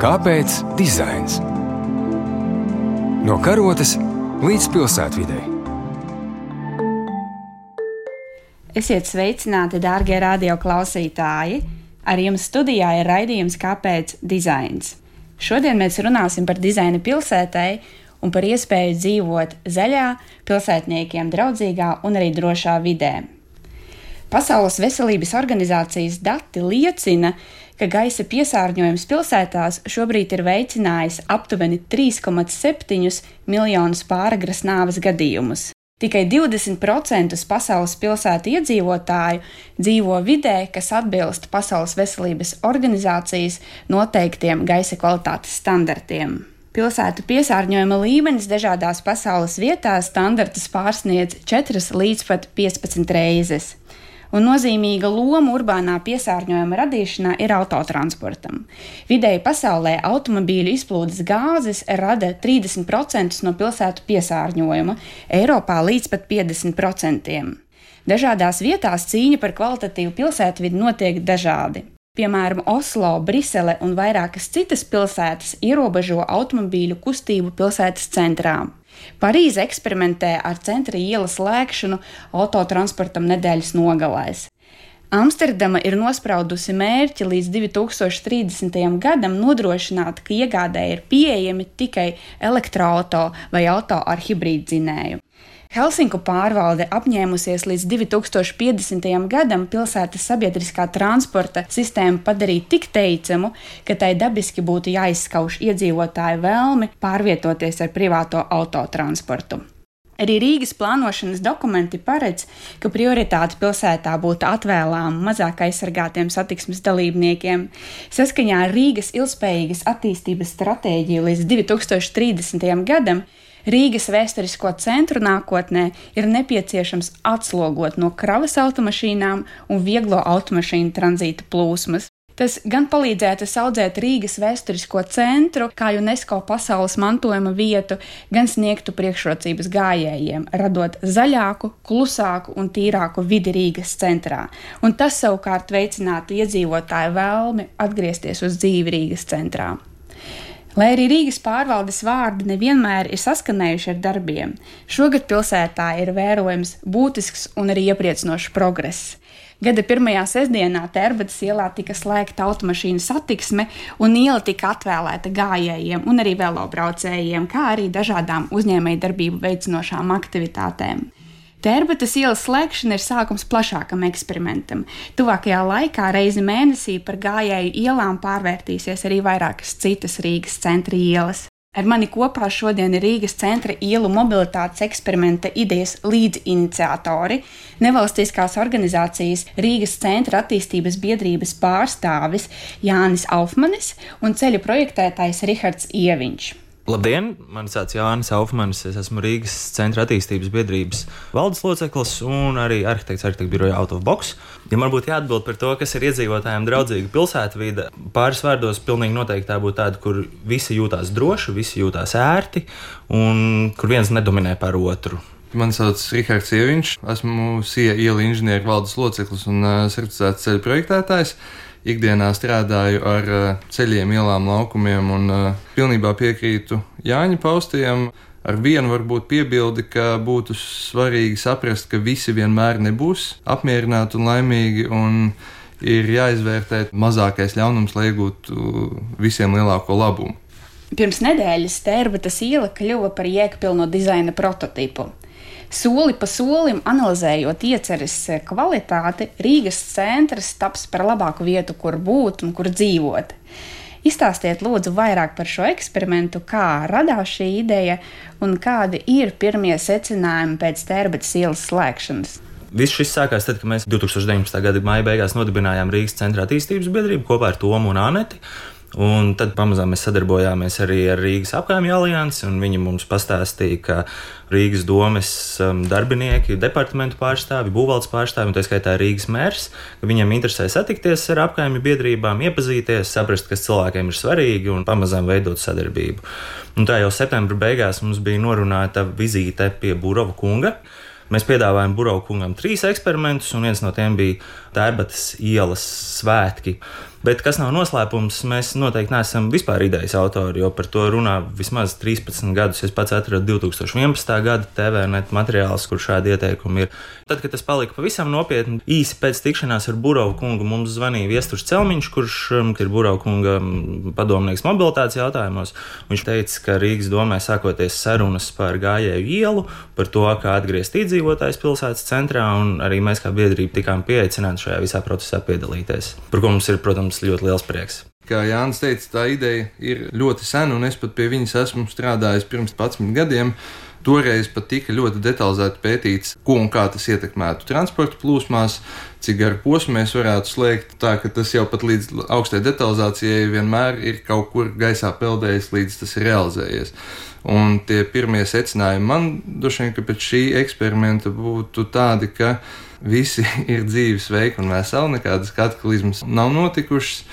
Kāpēc dizains? No karotes līdz pilsētvidai. Esiet sveicināti, darbie radioklausītāji! Ar jums studijā ir raidījums Kāpēc dizains? Šodien mēs runāsim par dizainu pilsētai un par iespēju dzīvot zaļā, pilsētniekiem draudzīgā un arī drošā vidē. Pasaules veselības organizācijas dati liecina, ka gaisa piesārņojums pilsētās šobrīd ir veicinājis aptuveni 3,7 miljonus pāragras nāves gadījumus. Tikai 20% pasaules pilsētu iedzīvotāju dzīvo vidē, kas atbilst Pasaules veselības organizācijas noteiktiem gaisa kvalitātes standartiem. Pilsētu piesārņojuma līmenis dažādās pasaules vietās standartus pārsniedz 4 līdz pat 15 reizes un nozīmīga loma urbānā piesārņojuma radīšanā ir autotransportam. Vidēji pasaulē automobīļu izplūdes gāzes rada 30% no pilsētu piesārņojuma, Eiropā līdz pat 50%. Dažādās vietās cīņa par kvalitatīvu pilsētvidi notiek dažādi. Piemēram, Oslo, Brisele un vairākas citas pilsētas ierobežo automobīļu kustību pilsētas centrā. Parīze eksperimentē ar centra ielas slēgšanu autotransportam nedēļas nogalēs. Amsterdama ir nospraudusi mērķi līdz 2030. gadam nodrošināt, ka iegādē ir pieejami tikai elektroautorāti vai auto ar hibrīddzinēju. Helsinku pārvalde apņēmusies līdz 2050. gadam pilsētas sabiedriskā transporta sistēmu padarīt tik teicamu, ka tai dabiski būtu jāizskauž iedzīvotāju vēlmi pārvietoties ar privāto autotransportu. Arī Rīgas plānošanas dokumenti paredz, ka prioritāte pilsētā būtu atvēlāma mazāk aizsargātiem satiksmes dalībniekiem. Saskaņā ar Rīgas ilgspējīgas attīstības stratēģiju līdz 2030. gadam Rīgas vēsturisko centru nākotnē ir nepieciešams atslogot no kravas automašīnām un vieglo automašīnu tranzīta plūsmas. Tas gan palīdzētu audzēt Rīgas vēsturisko centru kā UNESCO pasaules mantojuma vietu, gan sniegtu priekšrocības gājējiem, radot zaļāku, klusāku un tīrāku vidi Rīgas centrā. Un tas savukārt veicinātu iedzīvotāju vēlmi atgriezties uz dzīvi Rīgas centrā. Lai arī Rīgas pārvaldes vārdi nevienmēr ir saskanējuši ar darbiem, šogad pilsētā ir vērojams būtisks un arī iepriecinošs progress. Gada pirmajā sestdienā Tērbatas ielā tika slēgta automašīnu satiksme, un iela tika atvēlēta gājējiem un arī velobraucējiem, kā arī dažādām uzņēmējdarbību veicinošām aktivitātēm. Tērbatas ielas slēgšana ir sākums plašākam eksperimentam. Tuvākajā laikā reizi mēnesī par gājēju ielām pārvērtīsies arī vairākas citas Rīgas centra ielas. Ar mani kopā šodien ir Rīgas centra ielu mobilitātes eksperimenta idejas līdziniciatori, nevalstiskās organizācijas Rīgas centra attīstības biedrības pārstāvis Jānis Aufmanis un ceļu projektētājs Rihards Ieviņš. Labdien! Mani sauc Jānis Aufmanis. Es esmu Rīgas centra attīstības biedrības valdes loceklis un arī arhitekts arhitektu biroja Out of Box. Ja man būtu jāatbild par to, kas ir iedzīvotājiem draudzīga pilsētvide, pāris vārdos pilnīgi noteikti tā būtu tāda, kur visi jūtās droši, visi jūtās ērti un kur viens nedominē par otru. Mani sauc Rihards Ieviņš, esmu SIA iela inženieru valdes loceklis un uh, certificēts ceļu projektētājs ikdienā strādāju ar eh, ceļiem, ielām, laukumiem un uh, pilnībā piekrītu Jāņa paustajam. Ar vienu varbūt piebildi, ka būtu svarīgi saprast, ka visi vienmēr nebūs apmierināti un laimīgi, un ir jāizvērtē mazākais ļaunums, lai iegūtu visiem lielāko labumu. Pirms nedēļas Tērbatas iela kļuva par jēgpilno dizaina prototipu. Soli pa solim analizējot ieceres kvalitāti, Rīgas centrs taps par labāku vietu, kur būt un kur dzīvot. Izstāstiet, lūdzu, vairāk par šo eksperimentu, kā radās šī ideja un kādi ir pirmie secinājumi pēc Tērbatas ielas slēgšanas. Viss šis sākās tad, kad mēs 2019. gada maija beigās nodibinājām Rīgas centra attīstības biedrību kopā ar Tomu un Aneti. Un tad pamazām mēs sadarbojāmies arī ar Rīgas apgājumu aliansi, un viņi mums pastāstīja, ka Rīgas domes um, darbinieki, departamentu pārstāvi, būvvaldes pārstāvi, un tā skaitā Rīgas mērs, ka viņiem interesē satikties ar apgājumu biedrībām, iepazīties, saprast, kas cilvēkiem ir svarīgi un pamazām veidot sadarbību. Un tā jau septembra beigās mums bija norunāta vizīte pie Burova kunga. Mēs piedāvājām Burbuļsakām trīs eksperimentus, un viens no tiem bija Tērbatas ielas svētki. Bet kas nav noslēpums, mēs noteikti neesam vispār idejas autori, jo par to runā vismaz 13 gadus. Es pats atradu 2011. gada TVNet materiālus, kur šādi ieteikumi ir. Tad, kad tas palika pavisam nopietni, īsi pēc tikšanās ar Burovu kungu mums zvanīja Viesturs Celmiņš, kurš um, ir Burovu kunga um, padomnieks mobilitātes jautājumos. Viņš teica, ka Rīgas domē sākoties sarunas par gājēju ielu, par to, kā atgriezt iedzīvotājs pilsētas centrā, un arī mēs kā biedrība tikām pieaicināti šajā visā procesā piedalīties. Par ko mums ir, protams, protams, ļoti liels prieks. Kā Jānis teica, tā ideja ir ļoti sena, un es pat pie viņas esmu strādājis pirms 11 gadiem. Toreiz pat tika ļoti detalizēti pētīts, ko un kā tas ietekmētu transporta plūsmās, cik garu posmu mēs varētu slēgt. Tā ka tas jau pat līdz augstai detalizācijai vienmēr ir kaut kur gaisā peldējis, līdz tas ir realizējies. Un tie pirmie secinājumi man droši vien, ka pēc šī eksperimenta būtu tādi, ka visi ir dzīvi, sveiki un veseli, nekādas kataklizmas nav notikušas,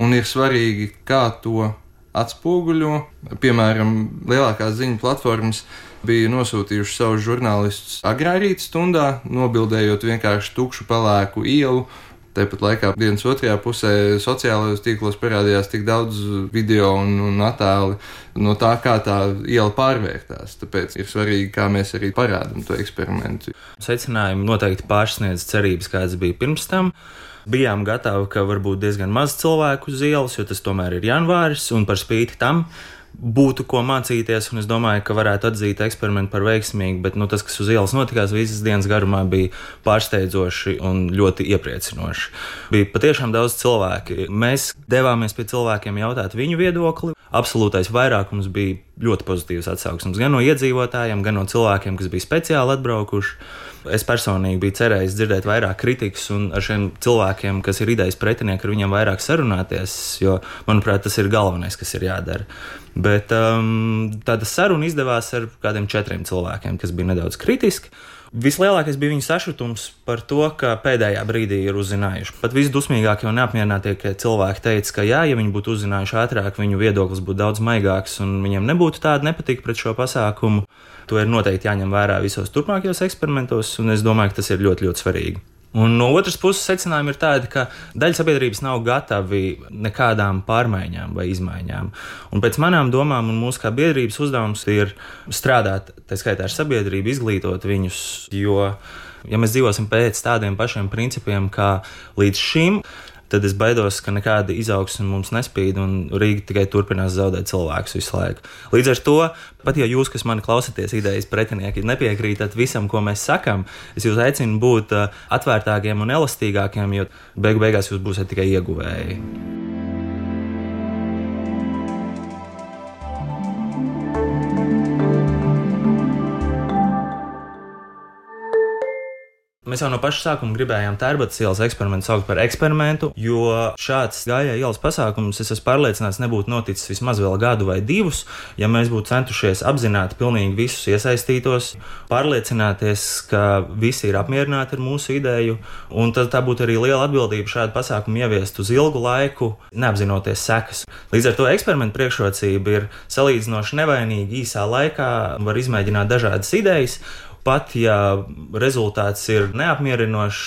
un ir svarīgi, kā to atspoguļo. Piemēram, lielākās ziņu platformas bija nosūtījuši savus žurnālistus agrā rīta stundā, nobildējot vienkārši tukšu pelēku ielu. Tāpat laikā dienas otrajā pusē sociālajos tīklos parādījās tik daudz video un, un attēlu no tā, kā tā iela pārvērtās. Tāpēc ir svarīgi, kā mēs arī parādām to eksperimentu. Secinājumi noteikti pārsniedz cerības, kādas bija pirms tam bijām gatavi, ka varbūt diezgan maz cilvēku uz ielas, jo tas tomēr ir janvāris, un par spīti tam būtu ko mācīties, un es domāju, ka varētu atzīt eksperimentu par veiksmīgu, bet nu, tas, kas uz ielas notikās visas dienas garumā, bija pārsteidzoši un ļoti iepriecinoši. Bija patiešām daudz cilvēku. Mēs devāmies pie cilvēkiem jautāt viņu viedokli. Absolūtais vairākums bija ļoti pozitīvs atsauksmes gan no iedzīvotājiem, gan no cilvēkiem, kas bija speciāli atbraukuši. Es personīgi biju cerējis dzirdēt vairāk kritikas un ar šiem cilvēkiem, kas ir idejas pretinieki, ar viņiem vairāk sarunāties, jo, manuprāt, tas ir galvenais, kas ir jādara. Bet um, tāda saruna izdevās ar kādiem četriem cilvēkiem, kas bija nedaudz kritiski. Vislielākais bija viņa sašutums par to, ka pēdējā brīdī ir uzzinājuši. Pat visdusmīgākie un neapmierinātie cilvēki teica, ka jā, ja viņi būtu uzzinājuši ātrāk, viņu viedoklis būtu daudz maigāks un viņiem nebūtu tāda nepatika pret šo pasākumu. To ir noteikti jāņem vērā visos turpmākajos eksperimentos, un es domāju, ka tas ir ļoti, ļoti svarīgi. Un no otras puses, secinājumi ir tādi, ka daļa sabiedrības nav gatavi nekādām pārmaiņām vai izmaiņām. Un pēc manām domām, un mūsu kā biedrības uzdevums ir strādāt, tā skaitā ar sabiedrību, izglītot viņus, jo, ja mēs dzīvosim pēc tādiem pašiem principiem kā līdz šim, tad es baidos, ka nekāda izaugsme mums nespīd un Rīga tikai turpinās zaudēt cilvēkus visu laiku. Līdz ar to, pat ja jūs, kas mani klausāties, idejas pretinieki, nepiekrītat visam, ko mēs sakām, es jūs aicinu būt uh, atvērtākiem un elastīgākiem, jo beigu beigās jūs būsiet tikai ieguvēji. Mēs jau no paša sākuma gribējām tērbatas ielas eksperimentu saukt par eksperimentu, jo šāds gājēju ielas pasākums, es esmu pārliecināts, nebūtu noticis vismaz vēl gadu vai divus, ja mēs būtu centušies apzināt pilnīgi visus iesaistītos, pārliecināties, ka visi ir apmierināti ar mūsu ideju, un tad tā būtu arī liela atbildība šādu pasākumu ieviest uz ilgu laiku, neapzinoties sekas. Līdz ar to eksperimentu priekšrocība ir salīdzinoši nevainīga īsā laikā, var izmēģināt dažādas idejas, pat ja rezultāts ir neapmierinošs,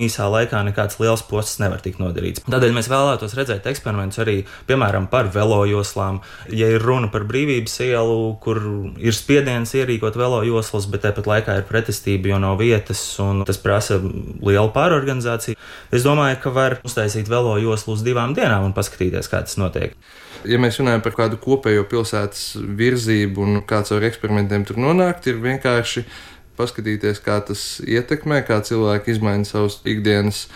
īsā laikā nekāds liels posts nevar tikt nodarīts. Tādēļ mēs vēlētos redzēt eksperimentus arī, piemēram, par velojoslām. Ja ir runa par brīvības ielu, kur ir spiediens ierīkot velojoslas, bet tāpat laikā ir pretestība, jo nav vietas un tas prasa lielu pārorganizāciju, es domāju, ka var uztaisīt velojoslu uz divām dienām un paskatīties, kā tas notiek. Ja mēs runājam par kādu kopējo pilsētas virzību un kāds ar eksperimentiem tur nonākt, ir vienkārši paskatīties, kā tas ietekmē, kā cilvēki izmaina savus ikdienas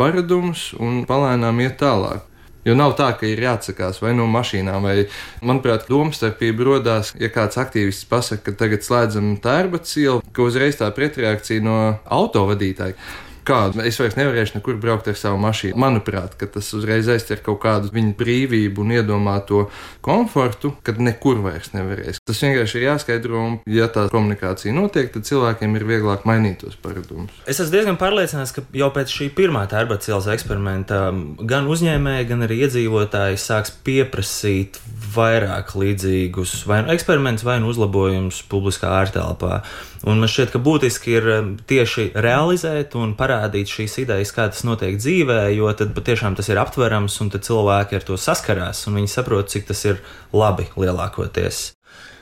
paradumus un palēnām iet tālāk. Jo nav tā, ka ir jāatsakās vai no mašīnām, vai, manuprāt, domstarpība radās, ja kāds aktīvists pasakā, ka tagad slēdzam tērbats ielu, ka uzreiz tā pretreakcija no autovadītāja kādu. Es vairs nevarēšu nekur braukt ar savu mašīnu. Manuprāt, tas uzreiz aizķer kaut kādu viņa brīvību un iedomāto komfortu, kad nekur vairs nevarēs. Tas vienkārši ir jāskaidro, un, ja tā komunikācija notiek, tad cilvēkiem ir vieglāk mainīt tos paradumus. Es esmu diezgan pārliecināts, ka jau pēc šī pirmā tērbacīlas eksperimenta gan uzņēmēji, gan arī iedzīvotāji sāks pieprasīt vairāk līdzīgus vai nu eksperimentus, vai nu uzlabojumus publiskā ārtelpā. Un man šķiet, ka būtiski ir um, tieši realizēt un parādīt šīs idejas, kā tas notiek dzīvē, jo tad patiešām tas ir aptverams un cilvēki ar to saskarās un viņi saprot, cik tas ir labi lielākoties.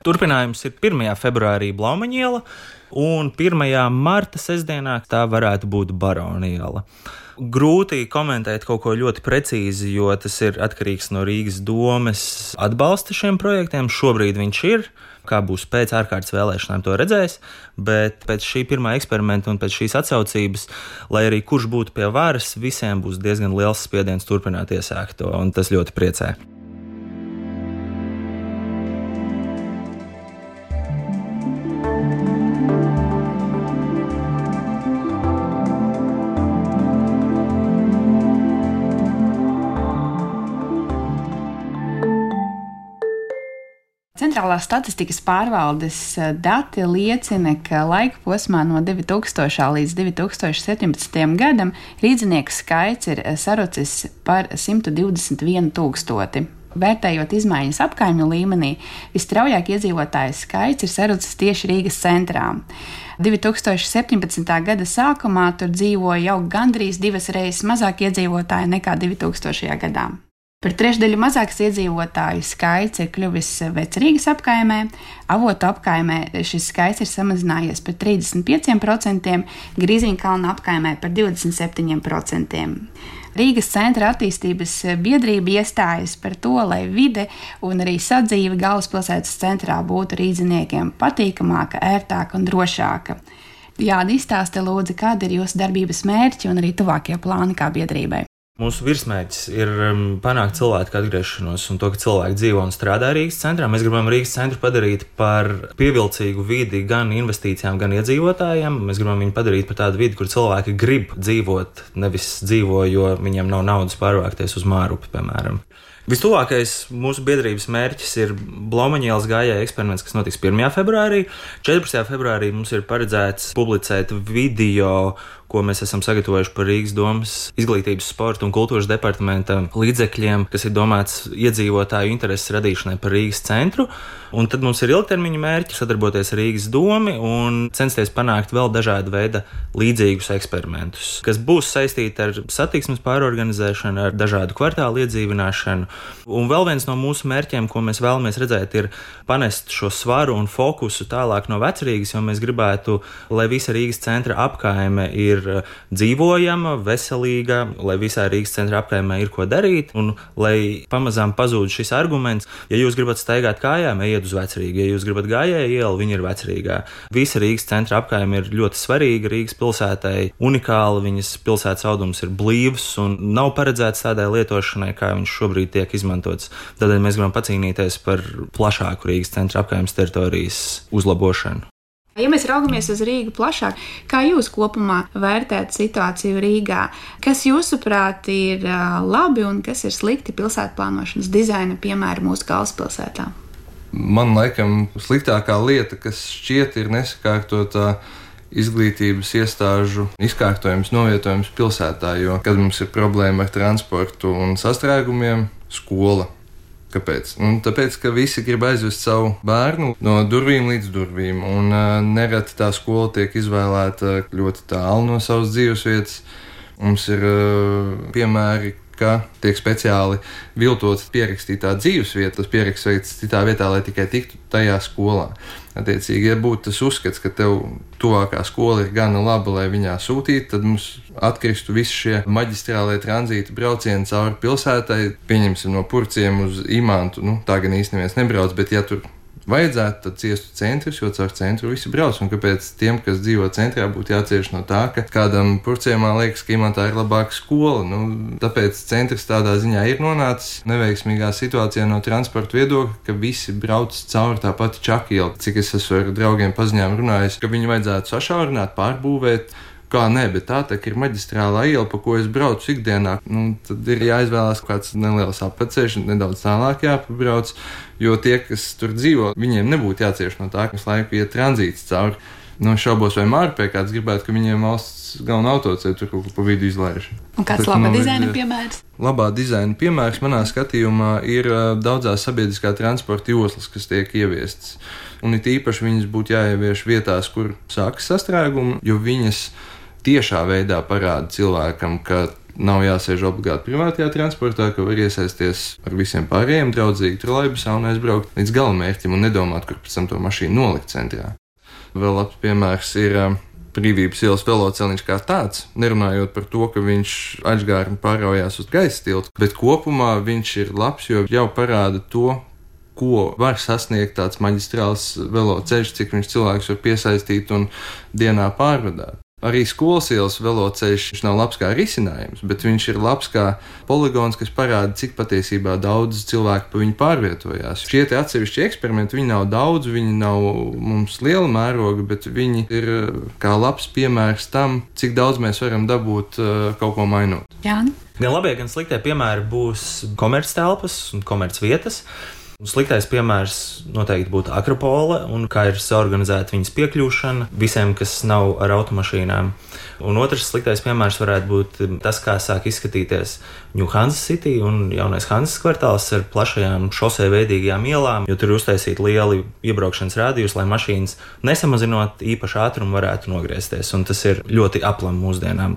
Turpinājums ir 1. februārī Blaumaņiela, un 1. marta sestdienā tā varētu būt Baroniela. Grūti komentēt kaut ko ļoti precīzi, jo tas ir atkarīgs no Rīgas domes atbalsta šiem projektiem. Šobrīd viņš ir. Kā būs pēc ārkārtas vēlēšanām, to redzēs. Bet pēc šī pirmā eksperimenta un pēc šīs atsaucības, lai arī kurš būtu pie varas, visiem būs diezgan liels spiediens turpināt iesākt to, un tas ļoti priecē. Centrālās statistikas pārvaldes eh, dati liecina, ka laika posmā no 2000 līdz 2017 gadam rīznieku skaits ir eh, sarucis par 121 tūkstoti. Vērtējot izmaiņas apkaimju līmenī, visstraujāk iedzīvotāju skaits ir sarucis tieši Rīgas centrā. 2017. gada sākumā tur dzīvoja jau gandrīz divas reizes mazāk iedzīvotāju nekā 2000. gadā. Par trešdaļu mazāks iedzīvotāju skaits ir kļuvis vecrīgas apkaimē, avotu apkaimē šis skaits ir samazinājies par 35%, Grīziņkalna apkaimē par 27%. Rīgas centra attīstības biedrība iestājas par to, lai vide un arī sadzīve galvaspilsētas centrā būtu rīdziniekiem patīkamāka, ērtāka un drošāka. Jāda izstāsta lūdzu, kāda ir jūsu darbības mērķi un arī tuvākie plāni kā biedrībai. Mūsu virsmērķis ir um, panākt cilvēku atgriešanos un to, ka cilvēki dzīvo un strādā Rīgas centrā. Mēs gribam Rīgas centru padarīt par pievilcīgu vidi gan investīcijām, gan iedzīvotājiem. Mēs gribam viņu padarīt par tādu vidi, kur cilvēki grib dzīvot, nevis dzīvo, jo viņiem nav naudas pārvākties uz Mārupi, piemēram. Vistuvākais mūsu biedrības mērķis ir Blaumaņielas gājēja eksperiments, kas notiks 1. februārī. 14. februārī mums ir paredzēts publicēt video ko mēs esam sagatavojuši par Rīgas domas izglītības, sporta un kultūras departamenta līdzekļiem, kas ir domāts iedzīvotāju intereses radīšanai par Rīgas centru. Un tad mums ir ilgtermiņa mērķi sadarboties ar Rīgas domu un censties panākt vēl dažādu veidu līdzīgus eksperimentus, kas būs saistīti ar satiksmes pārorganizēšanu, ar dažādu kvartālu iedzīvināšanu. Un vēl viens no mūsu mērķiem, ko mēs vēlamies redzēt, ir panest šo svaru un fokusu tālāk no vecrīgas, jo mēs gribētu, lai visa Rīgas centra apkaime ir eh, dzīvojama, veselīga, lai visā Rīgas centra apkaimē ir ko darīt, un lai pamazām pazūd šis arguments, ja jūs gribat staigāt kājām, ejiet uz vecrīgu, ja jūs gribat gājēju ielu, viņa ir vecrīgā. Visa Rīgas centra apkaime ir ļoti svarīga Rīgas pilsētai, unikāla, viņas pilsētas audums ir blīvs un nav paredzēts tādai lietošanai, kā viņš šobrīd tiek izmantots. Tādēļ mēs gribam pacīnīties par plašāku Rīgas centra apkaimes teritorijas uzlabošanu. Ja mēs raugamies uz Rīgu plašāk, kā jūs kopumā vērtējat situāciju Rīgā? Kas jūsuprāt ir labi un kas ir slikti pilsētplānošanas dizaina piemēri mūsu galvaspilsētā? Man liekas, sliktākā lieta, kas šķiet ir nesakārtotā izglītības iestāžu izkārtojums, novietojums pilsētā. Jo, kad mums ir problēma ar transportu un sastrēgumiem, skola Kāpēc? Un tāpēc, ka visi grib aizvest savu bērnu no durvīm līdz durvīm, un uh, nereti tā skola tiek izvēlēta ļoti tālu no savas dzīvesvietas. Mums ir uh, piemēri, ka tiek speciāli viltots pierakstītā dzīvesvieta, tas pieraksts citā vietā, lai tikai tiktu tajā skolā. Attiecīgi, ja būtu tas uzskats, ka tev tuvākā skola ir gana laba, lai viņā sūtītu, tad mums atkristu visi šie maģistrālie tranzīta braucieni cauri pilsētai. Pieņemsim no purciem uz imantu, nu, tā gan īstenībā nebrauc, bet ja tur vajadzētu, tad ciestu centrus, jo caur centru visi brauc. Un kāpēc tiem, kas dzīvo centrā, būtu jācieš no tā, ka kādam purcēmā liekas, ka imantā ir labāka skola? Nu, tāpēc centrs tādā ziņā ir nonācis neveiksmīgā situācijā no transporta viedokļa, ka visi brauc cauri tā pati čakiela. Cik es esmu ar draugiem paziņām runājis, ka viņi vajadzētu sašaurināt, pārbūvēt Kā nē, bet tā, tā ir maģistrālā iela, pa ko es braucu ikdienā. Nu, tad ir jāizvēlās kāds neliels apceļš, nedaudz tālāk jāpabrauc, jo tie, kas tur dzīvo, viņiem nebūtu jācieš no tā, kas laiku iet tranzīts cauri. Nu, šaubos, vai Mārpē kāds gribētu, ka viņiem valsts galvenā autoceļa tur kaut ko pa vidu izlaiž. Un kāds laba dizaina piemērs? Labā dizaina piemērs manā skatījumā ir daudzās sabiedriskā transporta joslas, kas tiek ieviestas. Un it īpaši viņas būtu jāievieš vietās, kur sākas sastrēgumi, jo viņas tiešā veidā parāda cilvēkam, ka nav jāsēž obligāti privātajā transportā, ka var iesaisties ar visiem pārējiem draudzīgi trolēļbusā un aizbraukt līdz galamērķim un nedomāt, kur pēc tam to mašīnu nolikt centrā. Vēl labs piemērs ir brīvības ielas velosipēdiņš kā tāds, nerunājot par to, ka viņš aizgāri pāraujās uz gaisa tiltu, bet kopumā viņš ir labs, jo jau parāda to, ko var sasniegt tāds maģistrāls veloceļš, cik viņš cilvēks var piesaistīt un dienā pārvadāt. Arī skolas ielas veloceļš nav labs kā risinājums, bet viņš ir labs kā poligons, kas parāda, cik patiesībā daudz cilvēku pa viņu pārvietojās. Šie atsevišķi eksperimenti, viņi nav daudz, viņi nav mums liela mēroga, bet viņi ir eh, kā labs piemērs tam, cik daudz mēs varam dabūt uh, kaut ko mainot. Jā. Gan labie, gan sliktie piemēri būs komerctelpas un komercvietas. Sliktais piemērs noteikti būtu Akropole un kā ir saorganizēta viņas piekļūšana visiem, kas nav ar automašīnām. Un otrs sliktais piemērs varētu būt tas, kā sāk izskatīties New Hansas City un jaunais Hansas kvartāls ar plašajām šosei veidīgajām ielām, jo tur ir uztaisīti lieli iebraukšanas rādījumi, lai mašīnas nesamazinot īpaši ātrumu varētu nogriezties. Un tas ir ļoti aplam mūsdienām.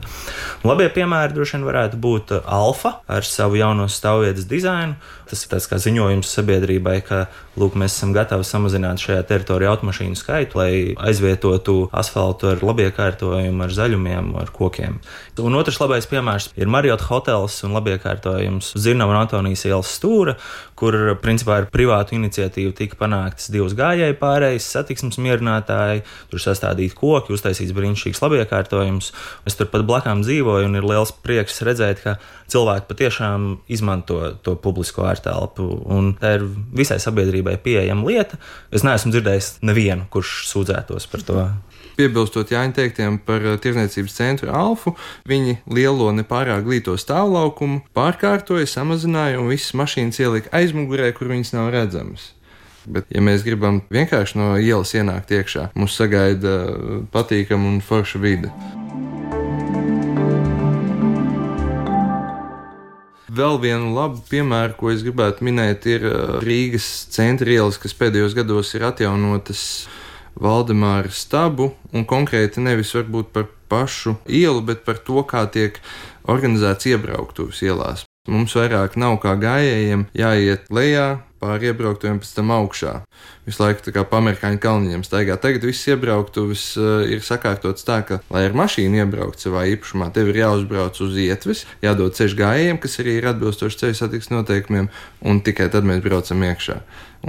Labie piemēri droši vien varētu būt Alfa ar savu jauno stāvvietas dizainu. Tas ir tāds kā ziņojums sabiedrībai, ka lūk, mēs esam gatavi samazināt šajā teritorijā automašīnu skaitu, lai aizvietotu asfaltu ar labiekārtojumu, ar zaļumiem, ar kokiem. Un otrs labais piemērs ir Marriott hotels un labiekārtojums Zirnava un Antonijas ielas stūra, kur principā ar privātu iniciatīvu tika panāktas divas gājēju pārējas, satiksmes mierinātāji, tur sastādīti koki, uztaisīts brīnišķīgs labiekārtojums. Es tur pat blakām dzīvoju un ir liels prieks redzēt, ka cilvēki patiešām izmanto to publisko ārtelpu. Tā ir visai sabiedrībai pieejama lieta. Es neesmu dzirdējis nevienu, kurš sūdzētos par to. Piebilstot Jāņa teiktiem par eh, tirdzniecības centru Alfu, viņi lielo nepārāk glīto stāvlaukumu pārkārtoja, samazināja un visas mašīnas ielika aizmugurē, kur viņas nav redzamas. Bet, ja mēs gribam vienkārši no ielas ienākt iekšā, mums sagaida eh, patīkama un forša vide. Vēl vienu labu piemēru, ko es gribētu minēt, ir eh, Rīgas centra ielas, kas pēdējos gados ir atjaunotas Valdemāra stabu, un konkrēti nevis varbūt par pašu ielu, bet par to, kā tiek organizēts iebrauktuves ielās. Mums vairāk nav kā gājējiem jāiet lejā, pāri iebrauktuviem, pēc tam augšā. Visu laiku tā kā pamerkāņu kalniņiem staigā. Tagad viss iebrauktuves uh, ir sakārtots tā, ka, lai ar mašīnu iebraukt savā īpašumā, tev ir jāuzbrauc uz ietves, jādod ceļš gājējiem, kas arī ir atbilstoši ceļu satiksmes noteikumiem, un tikai tad mēs braucam iekšā.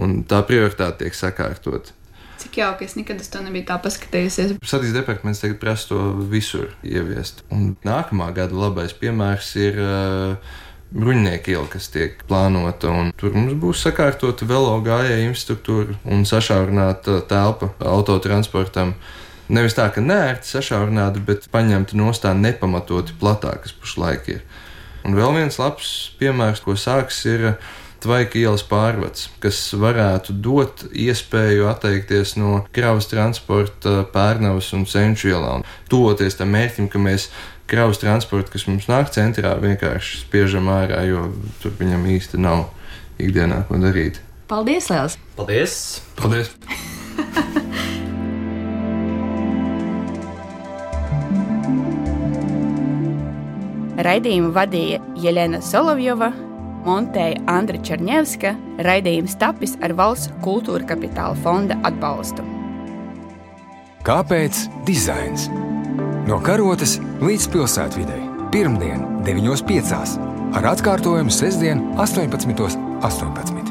Un tā prioritāte tiek sakārtota. Cik jauki, es nekad uz to nebiju tā paskatījusies. Satiksmes departaments tagad prasa to visur ieviest. Un nākamā gada labais piemērs ir. Uh, Bruņinieki iela, kas tiek plānota, tur mums būs sakārtota velo gājēju infrastruktūra un sašaurināta telpa autotransportam. Nevis tā, ka nērti sašaurināta, bet paņemta nostā nepamatoti platāk, kas pašlaik ir. Un vēl viens labs piemērs, ko sāks, ir Tvaika ielas pārvads, kas varētu dot iespēju atteikties no kravas transporta Pērnavas un Senču ielām. Tuvoties tam mērķim, ka mēs kravas transportu, kas mums nāk centrā, vienkārši spiežam ārā, jo tur viņam īsti nav ikdienā ko darīt. Paldies, Lielas! Paldies! Paldies! Raidījumu vadīja Jelena Solovjova montēja Andra Černievska, raidījums tapis ar valsts kultūra kapitāla fonda atbalstu. Kāpēc dizains? No karotes līdz pilsētvidai. Pirmdien, 9.5. ar atkārtojumu sestdien, 18.18. 18.